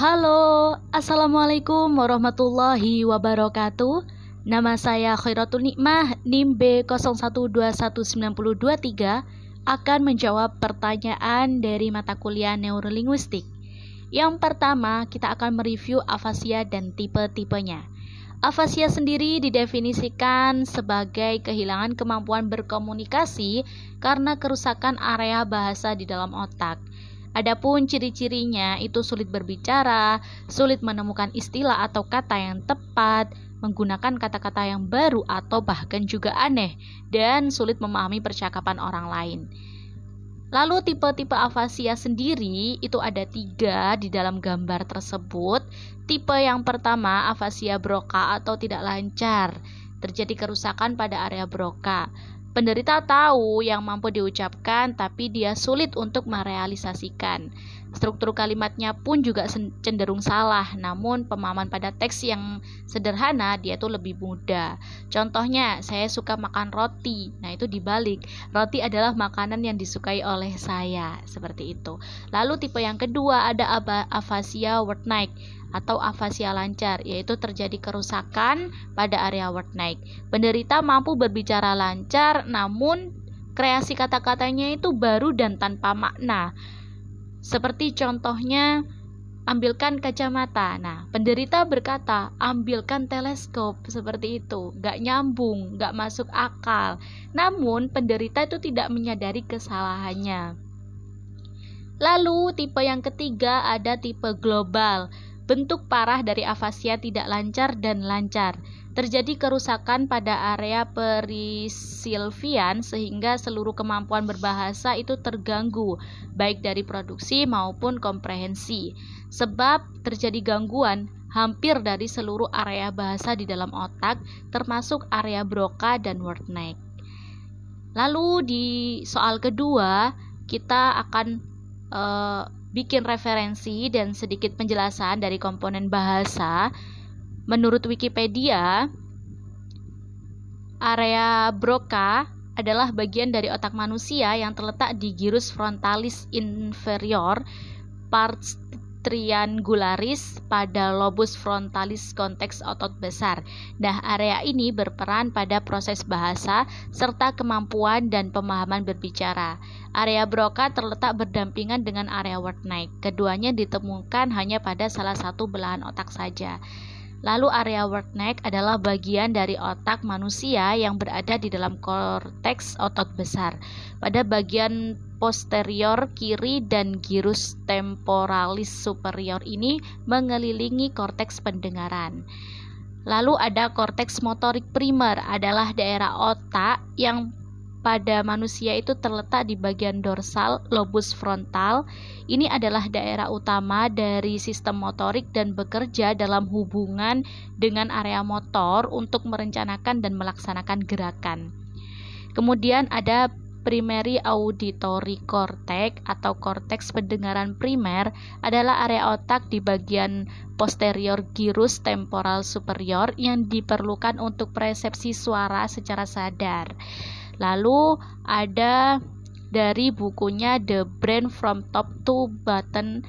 Halo, Assalamualaikum warahmatullahi wabarakatuh. Nama saya Khairatul Nikmah, NIM B01219023 akan menjawab pertanyaan dari mata kuliah Neurolinguistik. Yang pertama, kita akan mereview afasia dan tipe-tipenya. Afasia sendiri didefinisikan sebagai kehilangan kemampuan berkomunikasi karena kerusakan area bahasa di dalam otak. Adapun ciri-cirinya itu sulit berbicara, sulit menemukan istilah atau kata yang tepat, menggunakan kata-kata yang baru atau bahkan juga aneh, dan sulit memahami percakapan orang lain. Lalu tipe-tipe afasia sendiri itu ada tiga di dalam gambar tersebut. Tipe yang pertama afasia broca atau tidak lancar. Terjadi kerusakan pada area broca. Penderita tahu yang mampu diucapkan tapi dia sulit untuk merealisasikan. Struktur kalimatnya pun juga cenderung salah, namun pemahaman pada teks yang sederhana dia tuh lebih mudah. Contohnya, saya suka makan roti. Nah, itu dibalik. Roti adalah makanan yang disukai oleh saya, seperti itu. Lalu tipe yang kedua ada afasia night atau afasia lancar, yaitu terjadi kerusakan pada area night. Penderita mampu berbicara lancar, namun kreasi kata-katanya itu baru dan tanpa makna. Seperti contohnya, ambilkan kacamata. Nah, penderita berkata, ambilkan teleskop. Seperti itu. Gak nyambung, gak masuk akal. Namun, penderita itu tidak menyadari kesalahannya. Lalu, tipe yang ketiga ada tipe global. Bentuk parah dari afasia tidak lancar dan lancar terjadi kerusakan pada area perisilvian sehingga seluruh kemampuan berbahasa itu terganggu, baik dari produksi maupun komprehensi. Sebab terjadi gangguan hampir dari seluruh area bahasa di dalam otak, termasuk area Broca dan word neck. Lalu di soal kedua, kita akan uh, bikin referensi dan sedikit penjelasan dari komponen bahasa Menurut Wikipedia, area Broca adalah bagian dari otak manusia yang terletak di gyrus frontalis inferior, pars triangularis pada lobus frontalis konteks otot besar. Nah, area ini berperan pada proses bahasa serta kemampuan dan pemahaman berbicara. Area Broca terletak berdampingan dengan area night. Keduanya ditemukan hanya pada salah satu belahan otak saja. Lalu area word neck adalah bagian dari otak manusia yang berada di dalam korteks otot besar. Pada bagian posterior kiri dan gyrus temporalis superior ini mengelilingi korteks pendengaran. Lalu ada korteks motorik primer adalah daerah otak yang pada manusia itu terletak di bagian dorsal lobus frontal. Ini adalah daerah utama dari sistem motorik dan bekerja dalam hubungan dengan area motor untuk merencanakan dan melaksanakan gerakan. Kemudian ada primary auditory cortex atau korteks pendengaran primer adalah area otak di bagian posterior gyrus temporal superior yang diperlukan untuk persepsi suara secara sadar. Lalu ada dari bukunya The Brain from Top to Bottom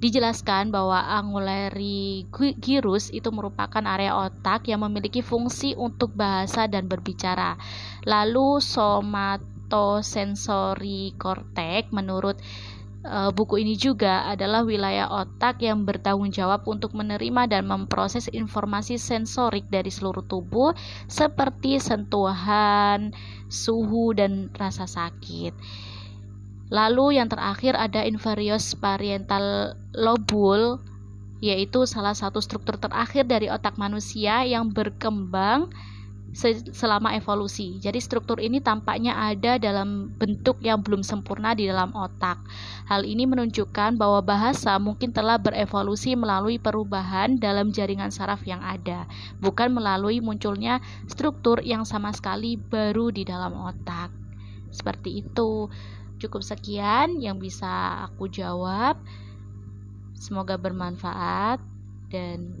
dijelaskan bahwa angulari gyrus itu merupakan area otak yang memiliki fungsi untuk bahasa dan berbicara. Lalu somatosensori cortex menurut buku ini juga adalah wilayah otak yang bertanggung jawab untuk menerima dan memproses informasi sensorik dari seluruh tubuh seperti sentuhan, suhu dan rasa sakit. Lalu yang terakhir ada inferius parietal lobule yaitu salah satu struktur terakhir dari otak manusia yang berkembang selama evolusi. Jadi struktur ini tampaknya ada dalam bentuk yang belum sempurna di dalam otak. Hal ini menunjukkan bahwa bahasa mungkin telah berevolusi melalui perubahan dalam jaringan saraf yang ada, bukan melalui munculnya struktur yang sama sekali baru di dalam otak. Seperti itu. Cukup sekian yang bisa aku jawab. Semoga bermanfaat dan